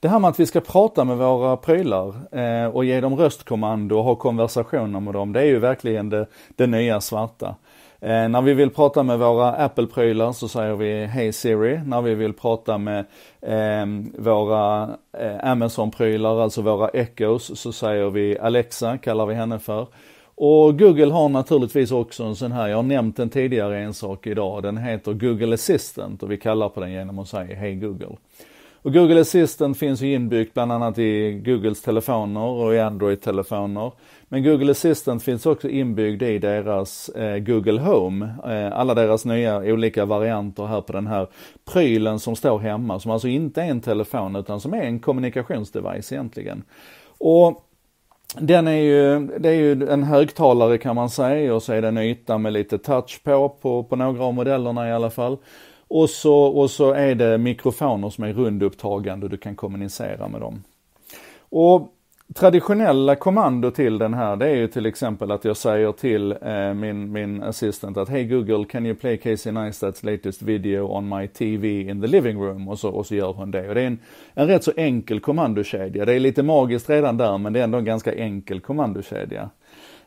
det här med att vi ska prata med våra prylar eh, och ge dem röstkommando och ha konversationer med dem, det är ju verkligen det, det nya svarta. Eh, när vi vill prata med våra Apple-prylar så säger vi Hej Siri. När vi vill prata med eh, våra eh, Amazon-prylar, alltså våra Echoes, så säger vi Alexa, kallar vi henne för. Och Google har naturligtvis också en sån här, jag har nämnt den tidigare en sak idag, den heter Google Assistant och vi kallar på den genom att säga Hej Google. Och Google Assistant finns ju inbyggt bland annat i Googles telefoner och i Android-telefoner. Men Google Assistant finns också inbyggd i deras eh, Google Home, eh, alla deras nya olika varianter här på den här prylen som står hemma, som alltså inte är en telefon utan som är en kommunikationsdevice egentligen. Och den är ju, det är ju en högtalare kan man säga och så är det en yta med lite touch på, på, på några av modellerna i alla fall. Och så, och så är det mikrofoner som är rundupptagande och du kan kommunicera med dem. Och traditionella kommando till den här, det är ju till exempel att jag säger till eh, min, min assistent att Hey Google, can you play Casey Neistat's latest video on my TV in the living room? Och så, och så gör hon det. Och det är en, en rätt så enkel kommandokedja. Det är lite magiskt redan där, men det är ändå en ganska enkel kommandokedja.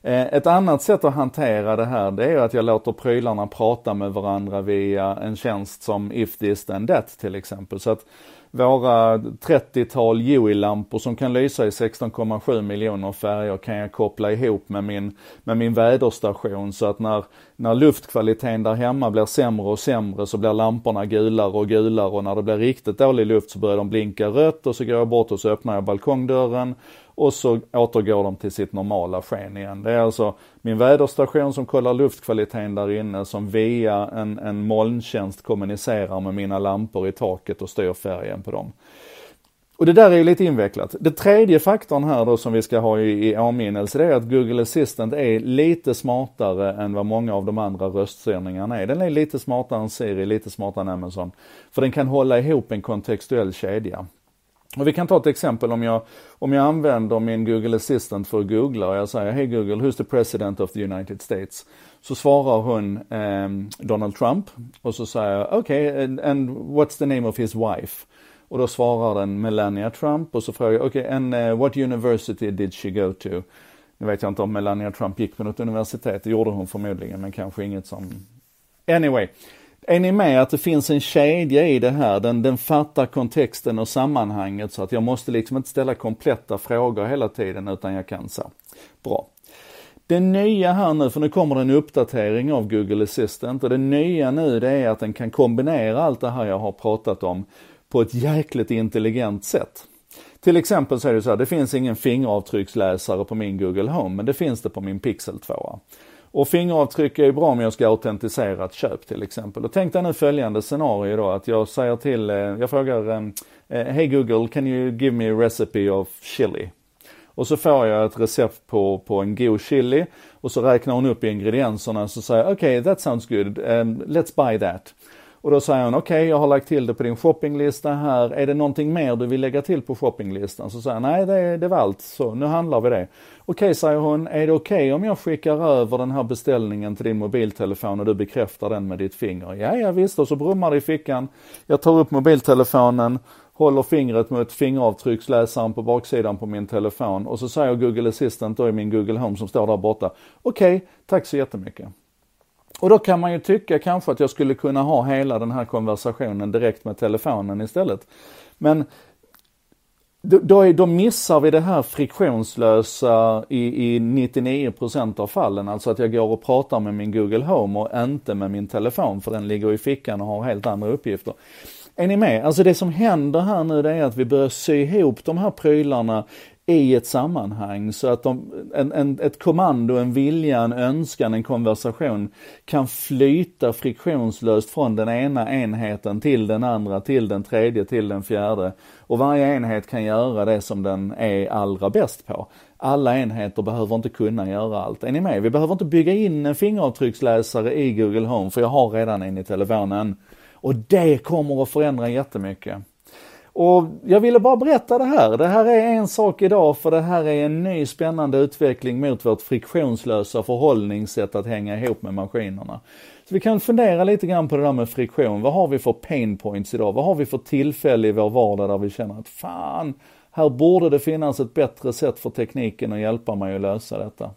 Eh, ett annat sätt att hantera det här, det är att jag låter prylarna prata med varandra via en tjänst som If this then that till exempel. Så att våra 30-tal Huey-lampor som kan lysa i 16,7 miljoner färger kan jag koppla ihop med min, med min väderstation så att när, när luftkvaliteten där hemma blir sämre och sämre så blir lamporna gulare och gulare och när det blir riktigt dålig luft så börjar de blinka rött och så går jag bort och så öppnar jag balkongdörren och så återgår de till sitt normala sken igen. Det är alltså min väderstation som kollar luftkvaliteten där inne som via en, en molntjänst kommunicerar med mina lampor i taket och styr färgen på dem. Och det där är ju lite invecklat. Det tredje faktorn här då som vi ska ha i, i åminnelse det är att Google Assistant är lite smartare än vad många av de andra röststyrningarna är. Den är lite smartare än Siri, lite smartare än Amazon. För den kan hålla ihop en kontextuell kedja. Och vi kan ta ett exempel om jag, om jag använder min Google Assistant för att googla och jag säger Hej Google, who's the president of the United States? Så svarar hon eh, Donald Trump och så säger jag okej, okay, and, and, what's the name of his wife? Och då svarar den Melania Trump och så frågar jag okej, okay, and uh, what university did she go to? Nu vet jag inte om Melania Trump gick på något universitet, det gjorde hon förmodligen men kanske inget som... Anyway. Är ni med att det finns en kedja i det här? Den, den fattar kontexten och sammanhanget så att jag måste liksom inte ställa kompletta frågor hela tiden utan jag kan så. Bra. Det nya här nu, för nu kommer det en uppdatering av Google Assistant och det nya nu det är att den kan kombinera allt det här jag har pratat om på ett jäkligt intelligent sätt. Till exempel så är det så här, det finns ingen fingeravtrycksläsare på min Google Home, men det finns det på min Pixel 2. Och fingeravtryck är ju bra om jag ska autentisera ett köp till exempel. Och tänk dig nu följande scenario då att jag säger till, eh, jag frågar hej Hey Google, can you give me a recipe of chili? Och så får jag ett recept på, på en god chili och så räknar hon upp ingredienserna och så säger okej, okay, that sounds good, um, let's buy that. Och då säger hon, okej okay, jag har lagt till det på din shoppinglista här, är det någonting mer du vill lägga till på shoppinglistan? Så säger han, nej det, det var allt, så nu handlar vi det. Okej, okay, säger hon, är det okej okay om jag skickar över den här beställningen till din mobiltelefon och du bekräftar den med ditt finger? Ja, ja visst, och så brummar det i fickan. Jag tar upp mobiltelefonen, håller fingret mot fingeravtrycksläsaren på baksidan på min telefon och så säger Google Assistant då i min Google Home som står där borta, okej, okay, tack så jättemycket. Och då kan man ju tycka kanske att jag skulle kunna ha hela den här konversationen direkt med telefonen istället. Men då, då missar vi det här friktionslösa i, i 99% av fallen, alltså att jag går och pratar med min Google Home och inte med min telefon för den ligger i fickan och har helt andra uppgifter. Är ni med? Alltså det som händer här nu det är att vi börjar sy ihop de här prylarna i ett sammanhang så att de, en, en, ett kommando, en vilja, en önskan, en konversation kan flyta friktionslöst från den ena enheten till den andra, till den tredje, till den fjärde. Och varje enhet kan göra det som den är allra bäst på. Alla enheter behöver inte kunna göra allt. Är ni med? Vi behöver inte bygga in en fingeravtrycksläsare i Google Home för jag har redan en i telefonen. Och det kommer att förändra jättemycket. Och jag ville bara berätta det här. Det här är en sak idag för det här är en ny spännande utveckling mot vårt friktionslösa förhållningssätt att hänga ihop med maskinerna. Så vi kan fundera lite grann på det där med friktion. Vad har vi för pain points idag? Vad har vi för tillfälle i vår vardag där vi känner att fan, här borde det finnas ett bättre sätt för tekniken att hjälpa mig att lösa detta.